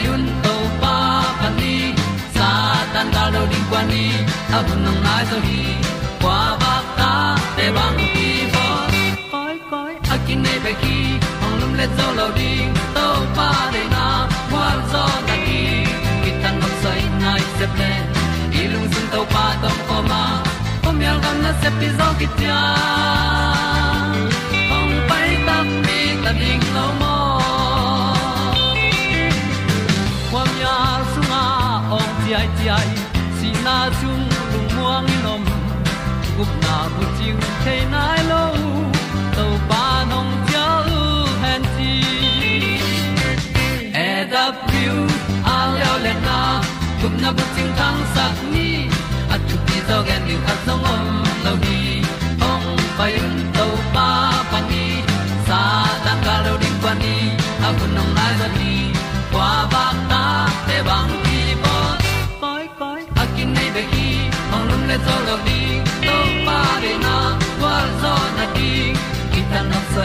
hong to pa pan ni sa tan da lo ding kwan ni a bu nang mai so hi kwa ba ta te bang ki bo koi koi a kin nei be ki ong lum le zo lo ding to pa de na kwa zo ta ki ki tan nok sai nai se pe ilung sun to pa tom ko ma. Ko mi al gan na se pi zo ki tia gup na bu chiu the nai lo to pa nong pia u han ti e da pru a leo le na gup na bu chiu tang sat ni. At tu pi zo gen ni at song om lo ni ong pai un to pa pa ni sa tan ga lo ding pa ni. A bu nong lai za ni ba ta te bang ki bo koi koi a nei be ki ong lum le zo lo ni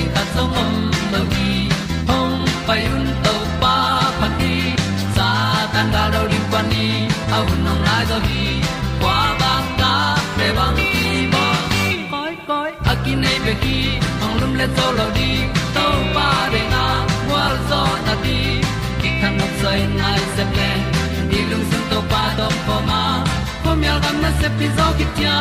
ding ta song om mo gi hong pai un to pa pa ti sa tan da do ri pa ni a un nong lai do gi kwa ba ta pe bang ki bo koi koi a ki nei be ki hong lum le to lo di to pa de na wa zo na ti ki kan nok sai nai se ple ni lung sun to pa do po ma. Po mi al gam na se pi zo ki tia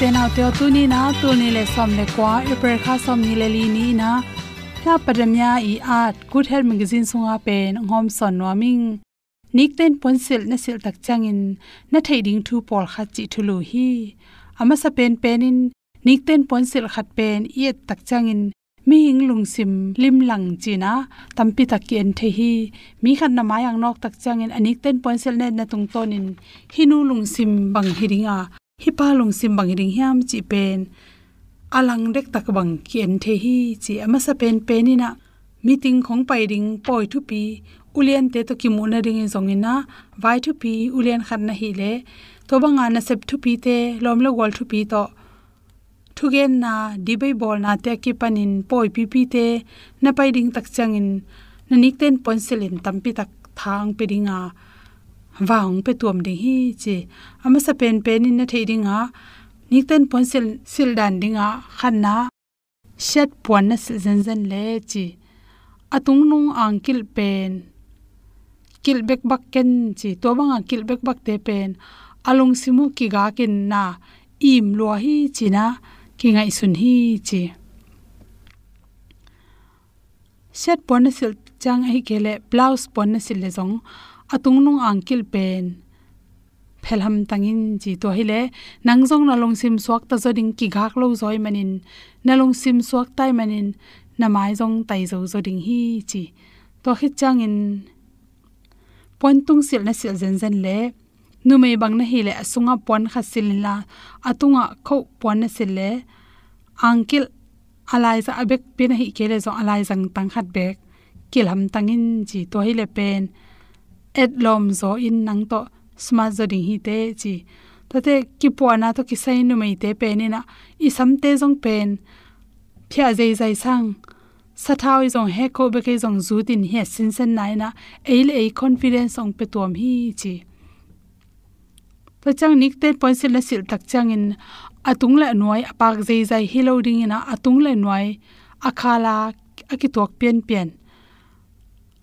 te nau te tu ni na tu ni le som le kwa e per kha som ni le li ni na. La padamya i art good health magazine sunga pen ngom son no ming. Nik ten pon sil na sil tak changin na thading thu pol kha chi thulu hi. Ama sa pen pen in. Nik ten pon sil khat pen i tak changin mi hing lung sim lim lang china tampi takien the hi. Mi khan na ma yang nok tak changin anik ten pon sil ne na tung tonin hinu lung sim bang hiringa hi pa lung sim bang ring hiam, chi pen. Alang dek tak bang kien the hi, chi ama sa pen penina meeting khong pai ring poi thu pi. Ulian te to kimuna ring zongina vai thu pi, ulian khan na hi le. To banga na sep thu pi te, lom lo gol thu pi to. Thu gen na dibai bol na te ki panin poi pi pi te. Na pai ring tak changin na nik ten tam pi tak thang pe ringa wang pe tuam ding hi chi. Ama sa pen pen in na thei ringa nik ten ponsel sil dan dinga. Khanna shet puan na sil zen zen le chi. Atung nung angkil pen. Kil bak ken chi. To banga kil bak te pen. Alung simu ki ga kin na im lo hi china ki ngai sun hi chi. Set pon sil chang hi kele blouse pon sil le jong atung nung angkil pen phelham tangin chi to hile. Nangjong na long sim suak ta zoding ki ghak lo zoi manin. Na long sim suak tai manin. Na mai jong tai zo zoding hi chi to khit changin pon tung sil na sil zen zen le. Nu mei bang na hi le asunga pon kha sil la atunga kho pon na sil le. Angkil alai za abek pin hi kele zo alai jang tang khat bek. Kilham tangin chi to hile pen et lom zo in nang to smart zo ding hi te chi. To te ki puana to ki sai nu mai te pe ni na. I sam te jong pen. Phya zai zai sang. Sa thao i jong he ko be ke jong zu tin he sin sen nai na. Eil ei confidence ong pe tuam hi chi. To chang nik te point sil la sil tak chang in. Atung la noi apak zai zai hi lo ding ina. Atung la noi akhala akitok pian pian.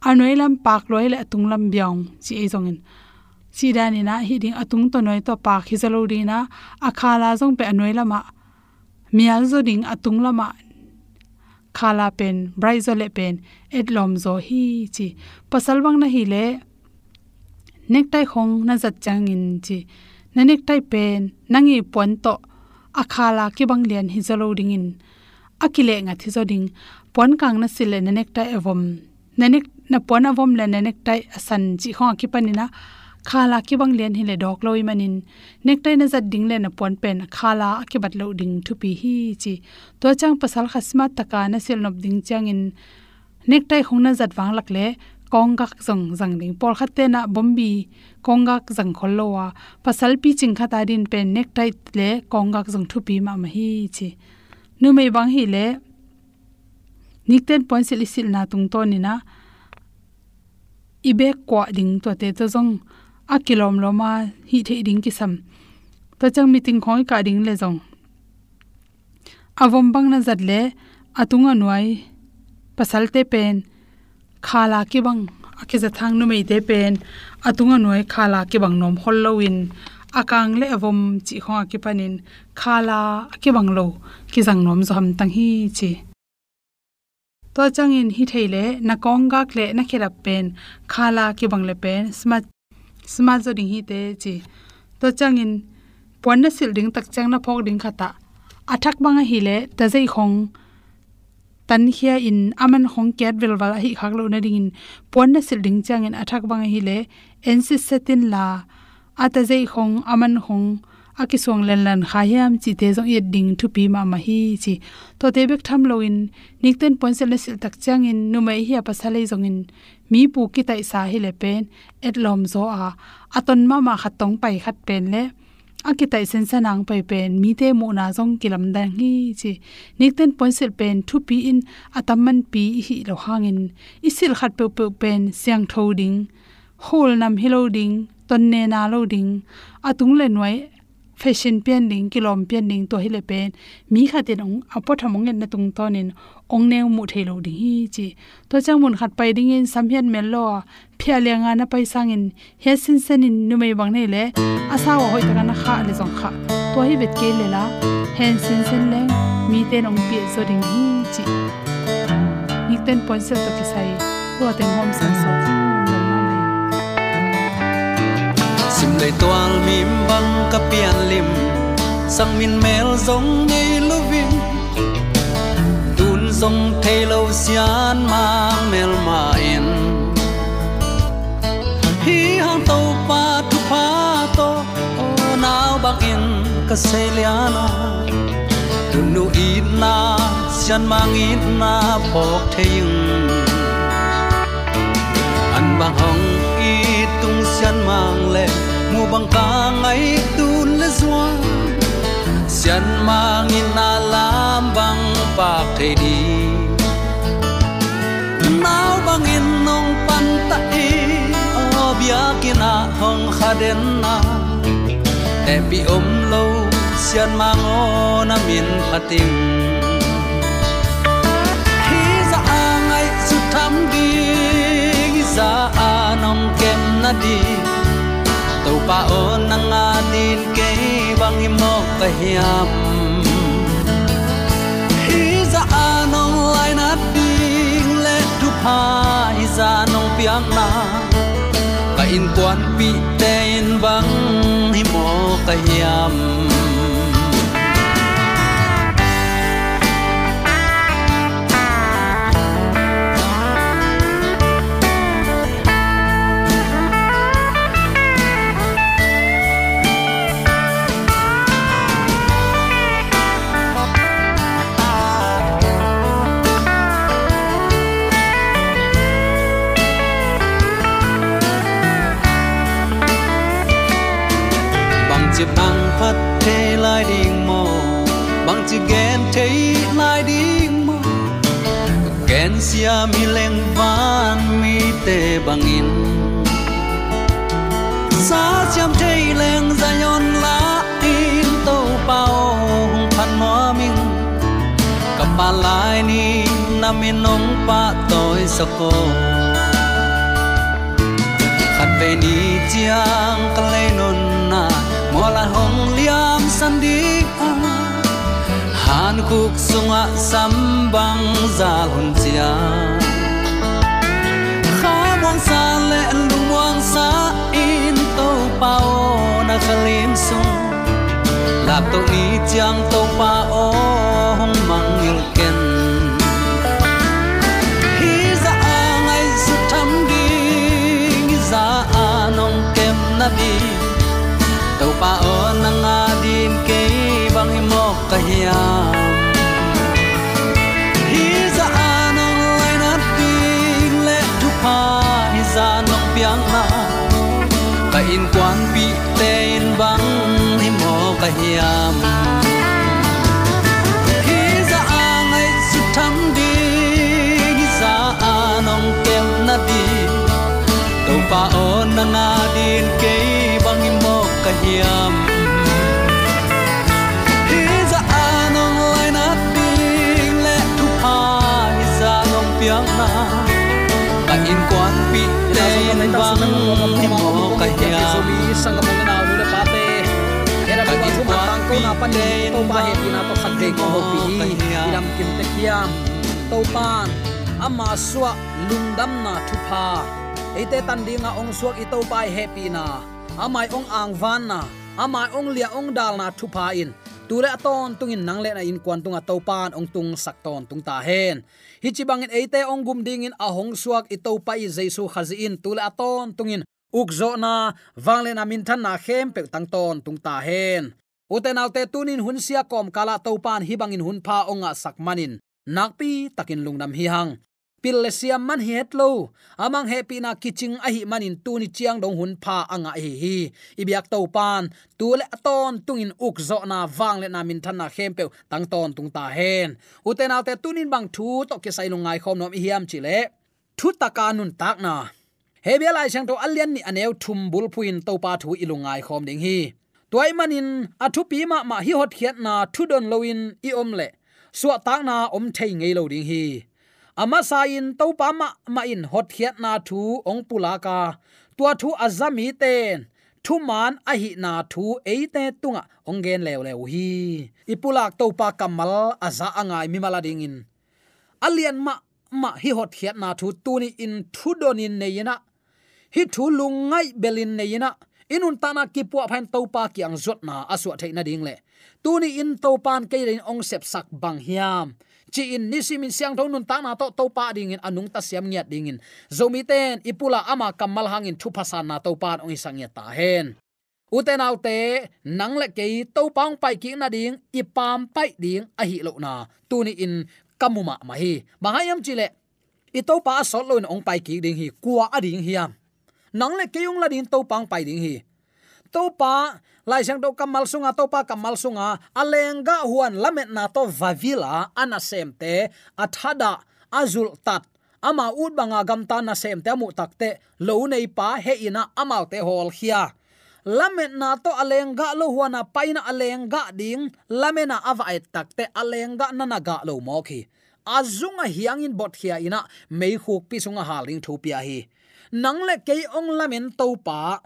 Anoi lam pak loi le atung lam byong chi e jong in chi dani na hi ding atung to noi to pak hi zalo ri na akhala jong pe anoi lama mial zo ding atung lama khala pen braizo le pen et lom zo hi chi pasal bang na hi le nek tai khong na zat chang in chi na nek tai pen nangi pon to akhala ki bang lian hi zalo ding in akile nga thi zo ding pon kang na sile na nek tai avom na nek na pon avom le nanek tai asan chi khong ki panina khala ki bang len hi le dok loi manin nek tai na zat ding le na pon pen khala ki bat lo ding thu pi hi chi. To chang pasal khasma taka na sel nop ding chang in. Nek tai khong na zat wang lak le kong gak zong zang ding. Por khatte na bombi kong gak zang khol wa pasal pi ching kha ta din pen nek tai le kong gak zong thu pi ma ma hi chi. Nu mei bang hi le nik ten point sil sil na tung to ni na. Ibe kwa ding to te to jong a kilom loma hi the ding ki sam to chang meeting khoi ka ding le jong avom bang na zat le atunga nuai, pasal te pen. Khala ki bang akhiza thang nu mei te pen. Atunga nuai khala ki bang nom hol lowin akang le avom chi kho ki panin khala ki bang lo, ki jang nom zo ham tang hi chi to changin hi theile, na kong gak na khera pen, khala ki bang pen smart smart zo ding hi te chi. To changin pon na sil ding tak chang na phok ding khata. Athak banga hi le ta jai khong, tan khia in, aman khong ket vel wala hi khak lo na ding in. Pon na sil ding chang in athak banga hi le nc setin la ata jai khong, aman khong aki song len lan kha yam chi te jong yet ding thu pi ma ma hi chi. To te bek tham lo in nikten pon le sil tak chang in, nu mai hi pa sale jong in. Mi pu ki tai sa hi le pen, et lom zo a. Aton ma ma khatong pai khat pen le. Aki tai sen sanang pai pen, mi te mu na jong kilam dang hi chi. Nikten pon se pen, thu pi in ataman pi hi lo hang in. isil khat pe pe pen, siang thoding hol nam hi lo ding, ton ne na loading atung le noi fashion pian ding kilom pian ding to hile pen. Mi kha khatin ong apo thamong en na tung tonin ong ne mu the lo ding hi chi. To chang mun khat pai ding in sam hian mel lo phia le nga na pai sang in he sin sen in nu mei bang nei le. Asa wa hoi ta na kha le jong kha. To hi vet ke le la. Hen sin sen le. Mi te nong pi so ding hi chi. Nik ten point sel to ki sai. To ten hom san so. Đầy toal mim băng ka pian lim sang min mel zong vinh lu giống thay lâu xian mang mel ma in hi hang tàu pa tu pa to o nao bang in ka se liano tu nu ít na, xian mang ít na pok theyung an bang hong ít tung xian mang lên mu bang ka ngai tun le zua sian mang in na lam bang pa thei đi. Nao bang in nong pan ta e o bia kina hong khaden na. Te bi om lo sian mang o na min pating hi za angai su tham đi za anong kem na đi pa o nang atin din ke bang mo ka hiam. Hi za anong lai na ding le tu pa hi za nong piang na. Ka in kwan pi ghen mi leng van mi te bang in sa cham thế leng za yon lá in tàu bao hung phan mo min. Ka ba lai ni na mi nong pa toi sa ko. Khat về ni chiang ka le non na, mo la hong liam san đi khúc sung ạ sunga băng za hun chia. Kha mong sa le lu mong sa in to pao na khalim sung. Lap to ni chiang to pa o hong mang il ken. Hi za angai su tham đi za anong kem na bi. Tàu pa o na nga din ke bang mo ka na nga din ke bang mo ka hiam hi za anong lai na ding le tu pa hi za nong piang na ka in kwan pi te in bang mo ka hiam sangam mo na nu le pate era ko su ma tang ko na pan to pa he ina to khat ve ko pi iram kim te kiam to pan ama suwa lungdam na thu pa ite tan dinga ong suak i to happy na. Amai ong ang van na. Amai ong lia ong dal na thu pa in. Ture aton tungin nang le na in kwan tunga to pan ong tung sak ton tung ta hen. Hi chi bangin ate ong gum ding in ahong suak i to pa jesu khazi in. Tule aton tungin ukzo na. Wangle na min than na khem pe tang ton tung ta hen. Uten autte tunin hun sia kom kala topan hibangin hi bangin hun pha onga sakmanin nakpi takin lungnam hi hang pil siam man hi het lo amang happy na kiching a hi manin tuni chiang dong hun pha anga hi hi. Ibyak to pan, tu le aton tungin uk zo na wang le na min than na khem pe tang ton tung ta hen. Uten alte tunin bang thu, to ke sai lungai khom nom hiam chi le. Thu taka nun tak na. Hebia lai chang to alian ni aneu thum bul puin to pa thu ilungai khom ding hi. Toy manin athu pi ma ma hi hot khiat na thu don loin i om le. Suwa tak na om thei ngei lo ding hi ama sain to pa ma ma in hot khiat na thu ong pulaka. Tua thu azami ten. Thu man a hi na thu eite tunga ongen lew lew hi. Ipulak to pa kamal aza angai mi mala ding in. Alian ma ma hi hot khiat na thu ni in thu donin neina hi thu lungai belin neina inun tana ki pu phan to pa ki ang zot na aswa theina ding le. Tu ni in to pan ke rin ong sep sak bang hiam chi in nisimin siang thon nun ta na to to pa ding in, anung ta siam ngiat ding in. Zomi ten ipula ama kamal hangin thu phasa na to pa ong isang ta hen. Uten autte nang le ke to pang pai ki na ding ipam pai ding a hi lo na. Tu ni in kamuma ma hi. Mahayam chile i to pa sol lo ong pai ki ding hi kwa ading hiam nang le ke yong la ding, to pang pai ding hi. To pa lai sang to kamal sunga, to pa kamal sunga. Alenga huan lamet na to vavila ana semte athada azul tat. Ama ut banga gamta na semte mu takte lo nei pa, he ina amal te hol khia lamet na to alenga lo huana paina alenga ding lamena avai takte alenga nanaga lo mo khi. Azunga hiangin bot khia ina mei khuk pi sunga haling thupia hi. Nangle ke ong lamen to pa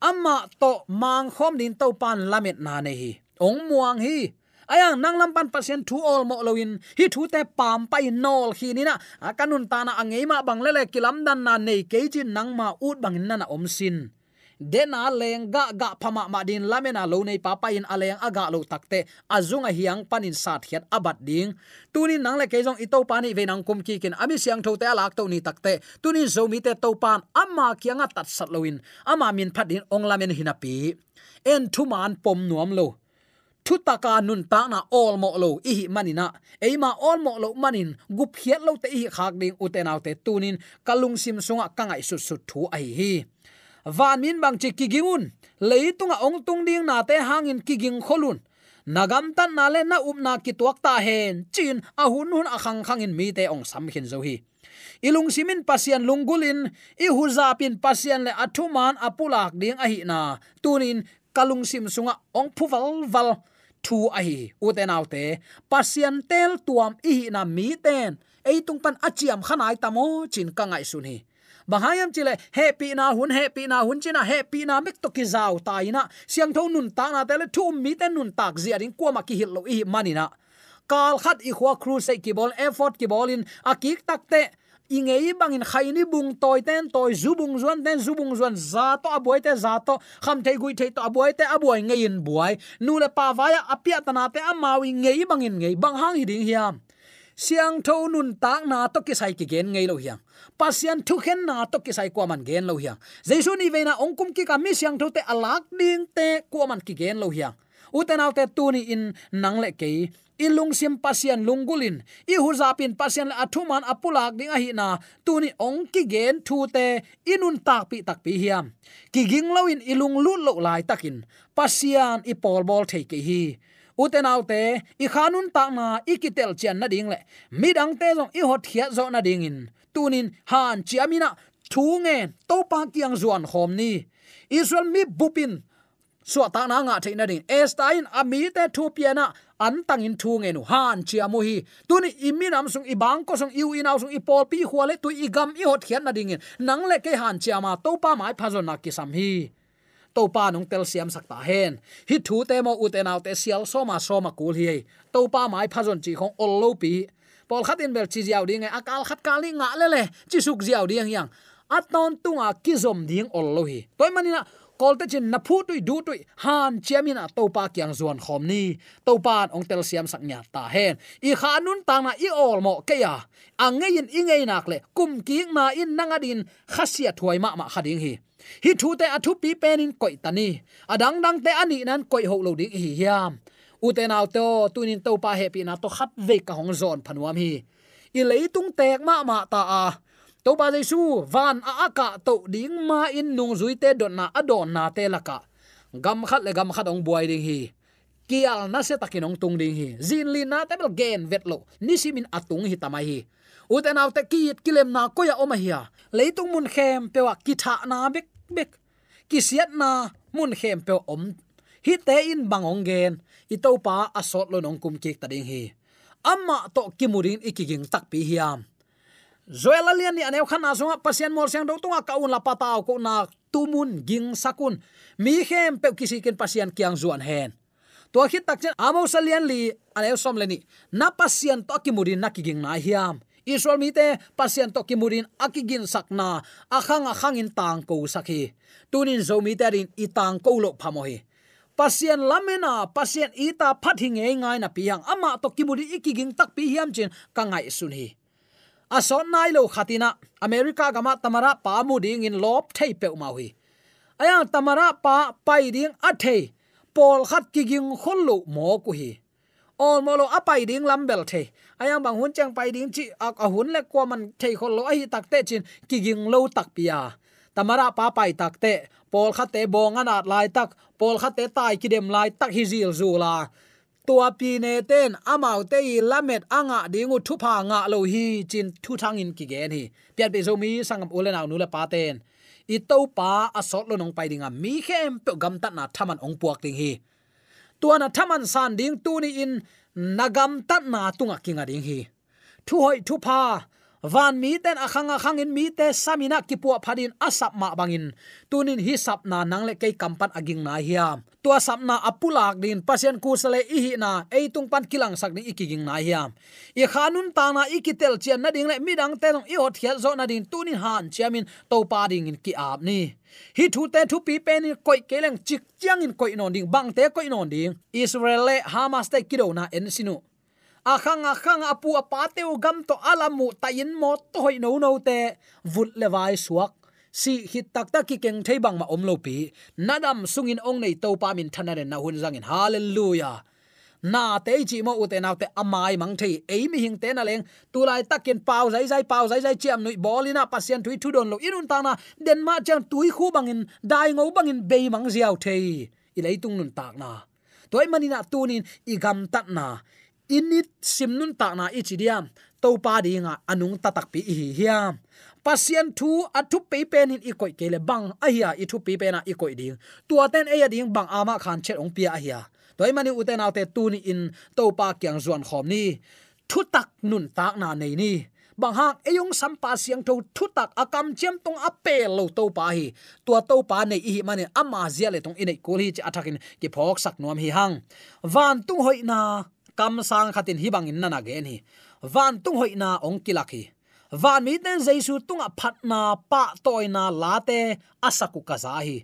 ama to mang khom din to pan lamet na ne hi. Ong muang hi. Ayang nang lam pan pasien thu all mo loin hi thu te pam pai nol hi ni na. Akanun ta na angei ma bang le le kilam dan na nei ke jin nang ma ut bang na na om sin dena leng ga ga phama ma din lamena lo nei pa pa in aleng aga lo takte. Azunga hiang panin sat hiat abat ding. Tunin nang le ke jong ito pani ve nang kum ki kin. Ami siang thote alak to ni takte. Tunin zo mi te to pan amma kianga tat sat loin ama min phat din ong lamen hinapi en thu man pom nuam lo. Thu taka nun ta na all mo lo. I hi manina eima all mo lo manin. Gup hiat lo te hi khak ding uten autte tunin. Kalung sim sunga kangai su su thu ai hi van à à à min bang chi kigingun leitunga ong tung ding na te hangin kiging kholun nagam tan na le na up na ki tuak ta hen chin a hun hun a khang khang in mi te ong sam khin zo hi. Ilung simin pasian lungulin i huza pin pasian le athuman apulak ding a hi na tunin kalung sim sunga ong phuval val thu a hi uten autte pasian tel tuam i na mi ten eitung pan achiam khanai tamo chin ka ngai sun hi bahayam chile, happy na hun, happy na hun china, happy na mek to ki zau taina siang tho nun ta na tele thu mi ten nun tak zia ding ko ma ki hil lo i mani na. Kal khat i khwa cruise se ki bol effort ki bolin akik takte ingei bangin khaini bung toy ten toy zubung zuan ten zubung zuan za to aboy te, za to. Kham thei gui thei to aboy te aboy ngein buai. Nu le pa vaya apia tana te amawi ngei bangin ngei bang hang hiding hiam siang tho nun tak na to ki sai ki gen ngei lo hiang. Pasian thu khen na to ki sai kwa man gen lo hiang. Jesu ni veina ongkum ki ka mi siang tho te alak ding te kwa man ki gen lo hiang. Uten autte tu ni in nang le ke ilung sim pasian lungulin i huzapin pasian le athuman apulak ding a hi na tuni ong ki gen thu te inun tak pi tak pi hiam. Ki ging lo in ilung lu lo lai takin. Pasian i pol bol thei ke hi uten autte i khanun ta na ikitel chen na ding le. Midang te jong i hot khia zo na ding in. Tunin, han chiamina thu nge, to pa kiang zuan khom ni. Israel mi bupin so ta na nga theina ding. Estain ami te thu piana an tang in thu nge nu. Han chia mo hi. Tuni iminam sung, i bang ko sung iu inau sung, i pol pi huale tu i gam, i hot khian na ding nang le ke han chiama to pa mai phazon na ki sam hi to pa nong tel siam sakta hen. Hi thu te mo uten out te sial soma soma kul hi to pa mai phajon chi khong ol lo pi. Pol khat in bel chi jiao ding e, akal khat kali nga le le, chi suk jiao ding yang. Aton tunga kizom ding ol lo hi. Toy manina kol te chin na phu tui, du tui, han chiamin topa kyang zuan khom ni. Topa ong tel siam sak nya ta hen. I kha nun ta na i ol mo ke ya. Angein ingei nak le, kum ki na in nangadin khasia thuai ma ma khading hi hi thu te athu pi penin koi tani. Adang dang te ani nan koi ho lo dik hi hiam. Uten aw to tunin to pa happy na to khat ve ka hong zon phanuam hi. I leitung tek ma ma ta a. To ba jesu, van a aka to ding ma in nung zui te don na adon na te laka gam khat le gam khat ong buai ding hi. Kial na se takin ong tung ding hi. Zin li na te bel gen vet lo. Ni simin atung hi tamai hi uten aw te kit kilem na ko ya oma hia leitung mun khem pewa kitha na bek bek. Kisiat na mun khem pe om. Hi te in bangong gen. I to pa asot lo nong kum kek ta ding hi. Amma to kimurin ikiging tak pi hiam zoela lian ni anew khana zonga pasien mor siang do tunga ka un la pataw ko na tumun ging sakun mi khem pe kisiken pasien kyang zuan hen. To khit tak chen amo salian li anew som leni na pasien to kimurin nakiging na hiam israel mi te, pasien to kimurin akigin sakna akhang akhang in tang ko sakhi. Tunin zo mi terin tang ko lo phamohi. Pasien lamena, pasien ita phathing e ngai na piang. Ama to kimuri ikiging tak pi hiam chin kangai sun hi ason nai lo khatina, america gama tamara pa mu ding in lop thei pe mau hi aya tamara pa pai ding athei pol khat kiging khol lo mo ku hi all molo apai ding lambel the ayang bang hun chang pai ding chi a hun le ko man thei khol lo ai takte chin ki ging lo tak pia tamara pa pai takte pol kha te bong anat lai tak pol kha te tai kidem lai tak hi zil zu la tua pi ne ten amau te i lamet anga dingu thu pha nga lo hi chin thu thang in ki gen hi. Pian be zo mi sangam ulen aw nu la pa ten i to pa à, asot lo nong pai dinga à, mi khem pe gam ta na thaman ong puak ting hi tuana thaman san ding tu ni in nagam ta na tunga kinga ding hi. Thu hoi thu pa van mi ten akhang akhang in mi te samina kipua phadin asap ma bangin. Tunin hi sap na nang le kai kampan aging na hiam tua sap na apulak din pasien ku sale i hi na ei tung pan kilang sak ni ikiging na hiam i khanun ta na ikitel chian na ding le midang telong i hot hial zo na din tunin han chiamin to pa ding in ki ap ni. Hi thu te thu pi pen ni koi keleng chik chiang in koi non ding, bang te koi non ding. Israel le hamas te kido na en sinu akhang akhang, apu apateu gam to alamu in mo to hoi no no te. Vut lewai suak. Si hit tak tak ki keng thei bang ma om lo pi. Nadam sungin ong nei to pa min thana na hun zangin. Hallelujah. Na te chi mo u te na te amai mang thei. Ei mi hing te na leng. Tu lai takin pau zai zai, pau zai zai, chiam nui bolina pasien tui thu don lo inun ta na. Den ma chang tui khu bangin, dai ngau bangin be mang ziaw thei. I lei tung nun tak na. Toy manina tunin i gam tat na init simnun ta na ichidiam to pa dinga anung tatak pi hi hiam pasien thu athu pe pen in ikoi kele bang ahia i thu pe pen ikoi ding. Tua ten eya ding bang ama khan chet ong pia ahia. Toy mani uten autte tu ni in to pa kyang zuan khom ni. Thu tak nun tak na nei ni. Bang hak eyong sampa siang tho thu tak akam chem tong apel lo to pa hi. Tua to pa nei hi mane ama zia le tong inei ko hi cha athakin ki phok sak nuam hi hang. Van tung hoi na kam sang khatin hi bangin nana ge ni. Van tung hoi na ong kilaki van mi ten jaisu tunga phatna pa toina late asaku kaza hi.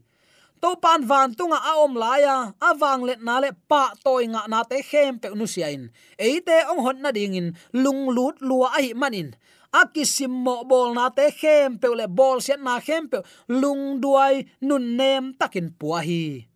To pan van tunga a om laya awang let na le pa toy nga na te khem pe nu siain eite ong hon na ding in, lung lut lua ai manin akisim mo bol na te khem pe le bol sian na khem pe lung duai nun nem takin puahi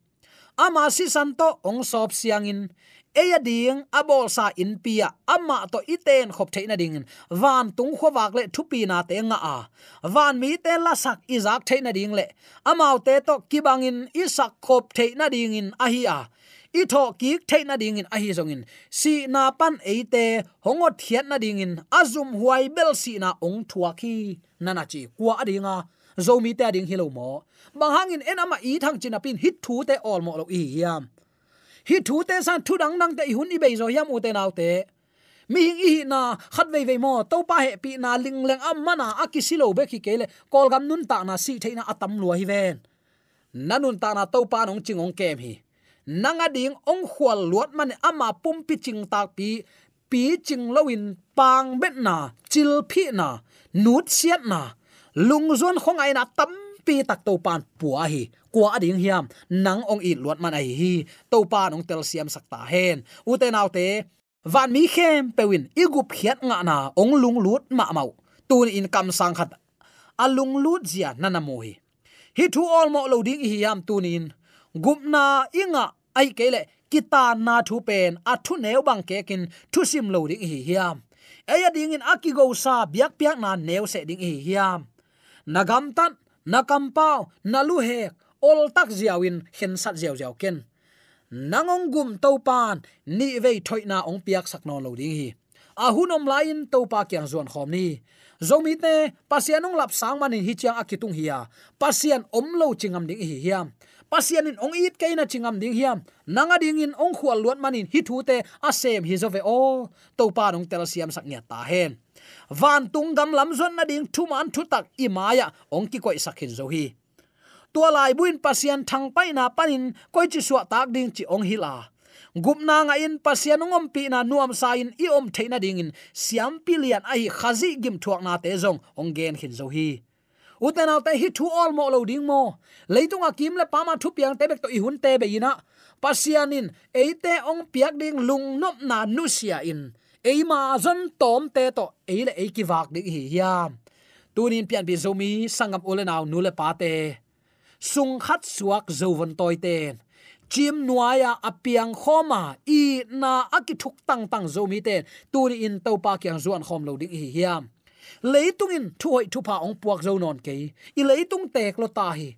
ama si santo ong sop siangin. Eya ding, abol sa in pia. Ama to iten khop theina ding. Van tung khowak le thupi na te nga a. Van mi te la sak izak theina ding le. Amau te to kibangin isak khop theina ding in ahia i tho ki theina ding in ahi zongin. Si na pan eite hongo thiat na ding in azum huai bel si na ong thuaki nana chi kwa adinga zomi te ding hilo mo. Bang hangin enama i thang chinapin hit thu te all mo lo i yam hi thu te san thu dang dang te hun i be zo yam u te nau te. Mi hing i na khat ve ve mo, to pa he pi na ling leng am mana akisilo be ki kele kol gam nun ta na si theina atam lua hi ven. Nanun ta na to pa nong ching ong kem hi. Nanga ding ong khwal luat man ama pum pi ching tak pi pi ching lowin pang bet na, chil phi na, nut siat na lung zon khong ai na tam pi tak to pan puwa hi. Kwa ding hiam, nang ong i luat man ai hi. To pa nong tel siam sakta hen. U te nau te, van mi khem pewin igup khiat nga na ong lung lut ma mau. Tun in kam sang khat alung lut zia nana mo hi. Hi thu all mo lo ding hi yam tunin gupna inga ai kele kita na thu pen a thu neu bang ke kin thu sim lo ding hi hiam. Aya ding in akigo sa biak piak na neu se ding hi hiam nagam tan nakam pau nalu hek ol tak ziawin hen sat ziaw ziaw ken. Nangong gum to pan ni vei thoina ong piak sakno lo ding hi. A hunom lain topa kyang zon khom ni. Zomi te pasianong lap sang manin hi chiang akitung hiya pasian om lo chingam ding hi hiam pasian in ong it kaina chingam ding hiam. Nanga ding in ong khwal luat manin hi thu te asem hi zove o. To pa nong tel siam sak nya ta hen. Van tung gam lam zon na ding thu man thu tak imaya ong ki koi sakhin zo hi. Tua lai buin pasian thang pai na panin, koi chi suwa tak ding chi ong hila gupna nga in pasian ngom pi na nuam sa in i om theina ding in. Siam pilian ai khazi gim thuak na te zong. Ong gen khin zo hi uten al te hi thu all mo lo ding mo. Leitunga kim le pama thu piang te bek to i hun te be ina. Pasianin eite ong piak ding lung nop na nu sia in. Eima zon tom te to eile eiki wak ding hi hiam. Tunin pian bi zomi, sangam ule naw nule pa te. Sung khat suak zovon toy ten chim nuaya apiang khoma, i na akithuk tang tang zomi ten tuni in topa kyang zuan khom lo ding hi hiam leitung in thu hoi thu pa ong puak zo non ke i leitung tek lo ta hi.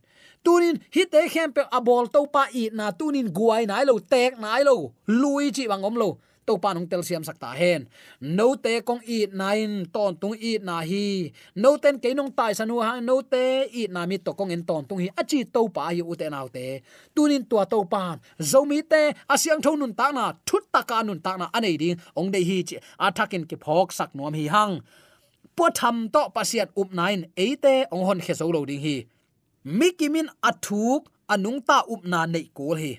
Tunin hi te khem pe abol to pa i na tunin guai nai lo, tek nai lo. Lui chi bang om lo. To pa nong tel siam sakta hen. No te kong i nain ton tung i na hi. No ten ke nong tai sanu ha. No te i na mi to kong en ton tung hi. Achi to pa hi u te nau te. Tunin tua to pa zo mi te asyang thon nun ta na, thut ta ka nun ta na anei ding. Ong dei hi chi athakin ki phok sak nom hi hang po tham to pasiat up nine, eite ong hon khe zo lo ding hi mikimin athuk anung ta up na nei kol hi.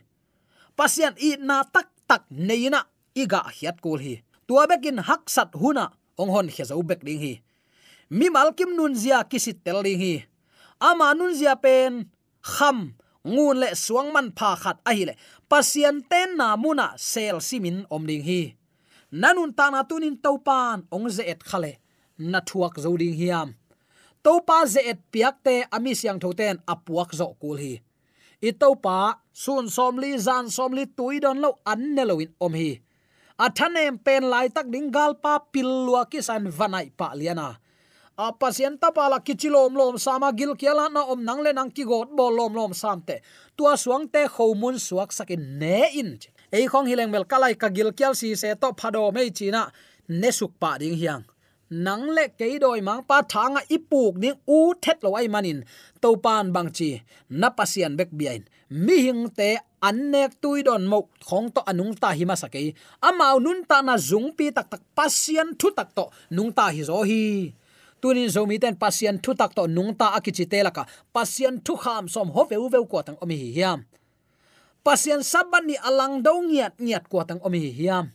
Pasian i na tak tak neina iga hiat kol hi. Tua bekin hak sat huna ong hon khe zo bek ding hi. Mi malkim nun zia kisit tel ding hi. Ama nun zia pen, kham, ngun le suang man pha khat a hi le. Pasien ten na muna sel simin om ding hi. Nanun ta na tunin topan ong ze et khale na thuak zo ding hiam. To pa ze et piak te ami siang thoten apuak zo kul hi. I to pa sun som li, zan som li, tui don lo an ne lo in om hi. A thanem pen lai tak ding gal pa pil lua ki san vanai pa liana a. Pasien ta pala kichilom lom sama gil kiala na om nang le nang ki got bol lom lom sam te. Tua suang te khomun suak sakin ne in ei khong hileng mel kalai ka gil kial si se to phado mei china ne suk pa ding hiang nang le ke doi mang pa thanga ipuk ding à, u thet lo ai manin to à, pan bang chi na pasian bek biain mi hing te annek tui don mo khong to anung ta hi ma sakei amau nun ta na zung pi tak tak pasian thu tak to nung ta hi zo hi. Tunin zomi ten pasian thu tak to nung ta akichi te laka pasian thu kham som ho veu veu ko tang omi hi hiam. Pasian saban ni à alang dong ngiat ngiat ko tang omi hi hiam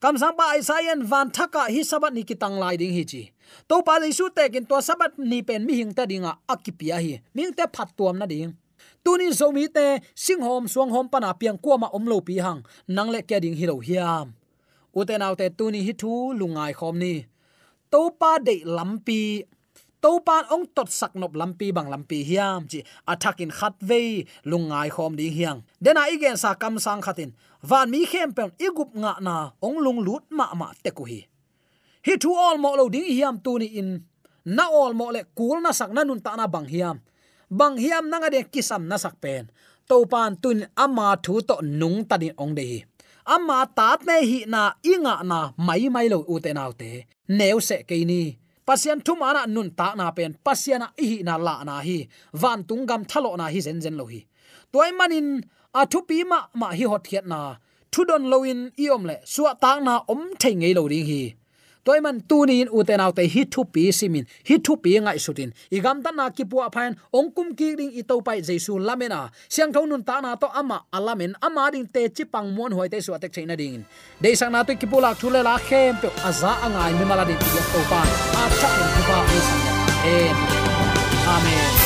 kam sang ba isaiah van thaka hi sabat ni kitang lai ding hi chi. To pa le su te kin to sabat ni pen mi hing ta dinga akipia hi. Ming te phat tuam na ding. Tunin zo mi te sing hom suang hom pana piang kwa ma om lo pi hang. Nang le kya ding hi lo hiam. Uten autte tuni hi thu lungai khom ni. To pa de lampi to pan ong tot sak nop lampi bang lampi hiam chi attacking khat ve lungai khom ding hiang. Dena igen sa kam sang khatin. Van mi khem pen igup nga na ong lung lut ma ma te ku hi. Hi thu all mo lo ding hiam tu ni in. Na all mo le kul na sak na nun ta na bang hiam. Bang hiam na nga de kisam na sak pen. To pan tun ama thu to nung ta din ong de hi. Ama tat me hi na inga na mai mai lo u te nau te. Neu se ke ni pasian thum ana nun ta na pen pasiana hi na la na hi, van tung gam thalo na hi zen zen lo hi. Toy manin, a thu pi ma ma hi hot khiat na, thu don loin iom le suwa tang na om thei ngei lo ding hi toy man tu ni in uten autte hi thu pi simin. Hi thu pi ngai sutin. Igam ta na ki pu aphan ongkum ki ding i to pai jesu lamena. Siang thon nun ta na to ama alamen ama ding te chi pang mon hoi te su atek chaina ding. De sang na to ki pu lak thule la khem pe aza angai mi mala ding ti to pa a chak ni pa amen.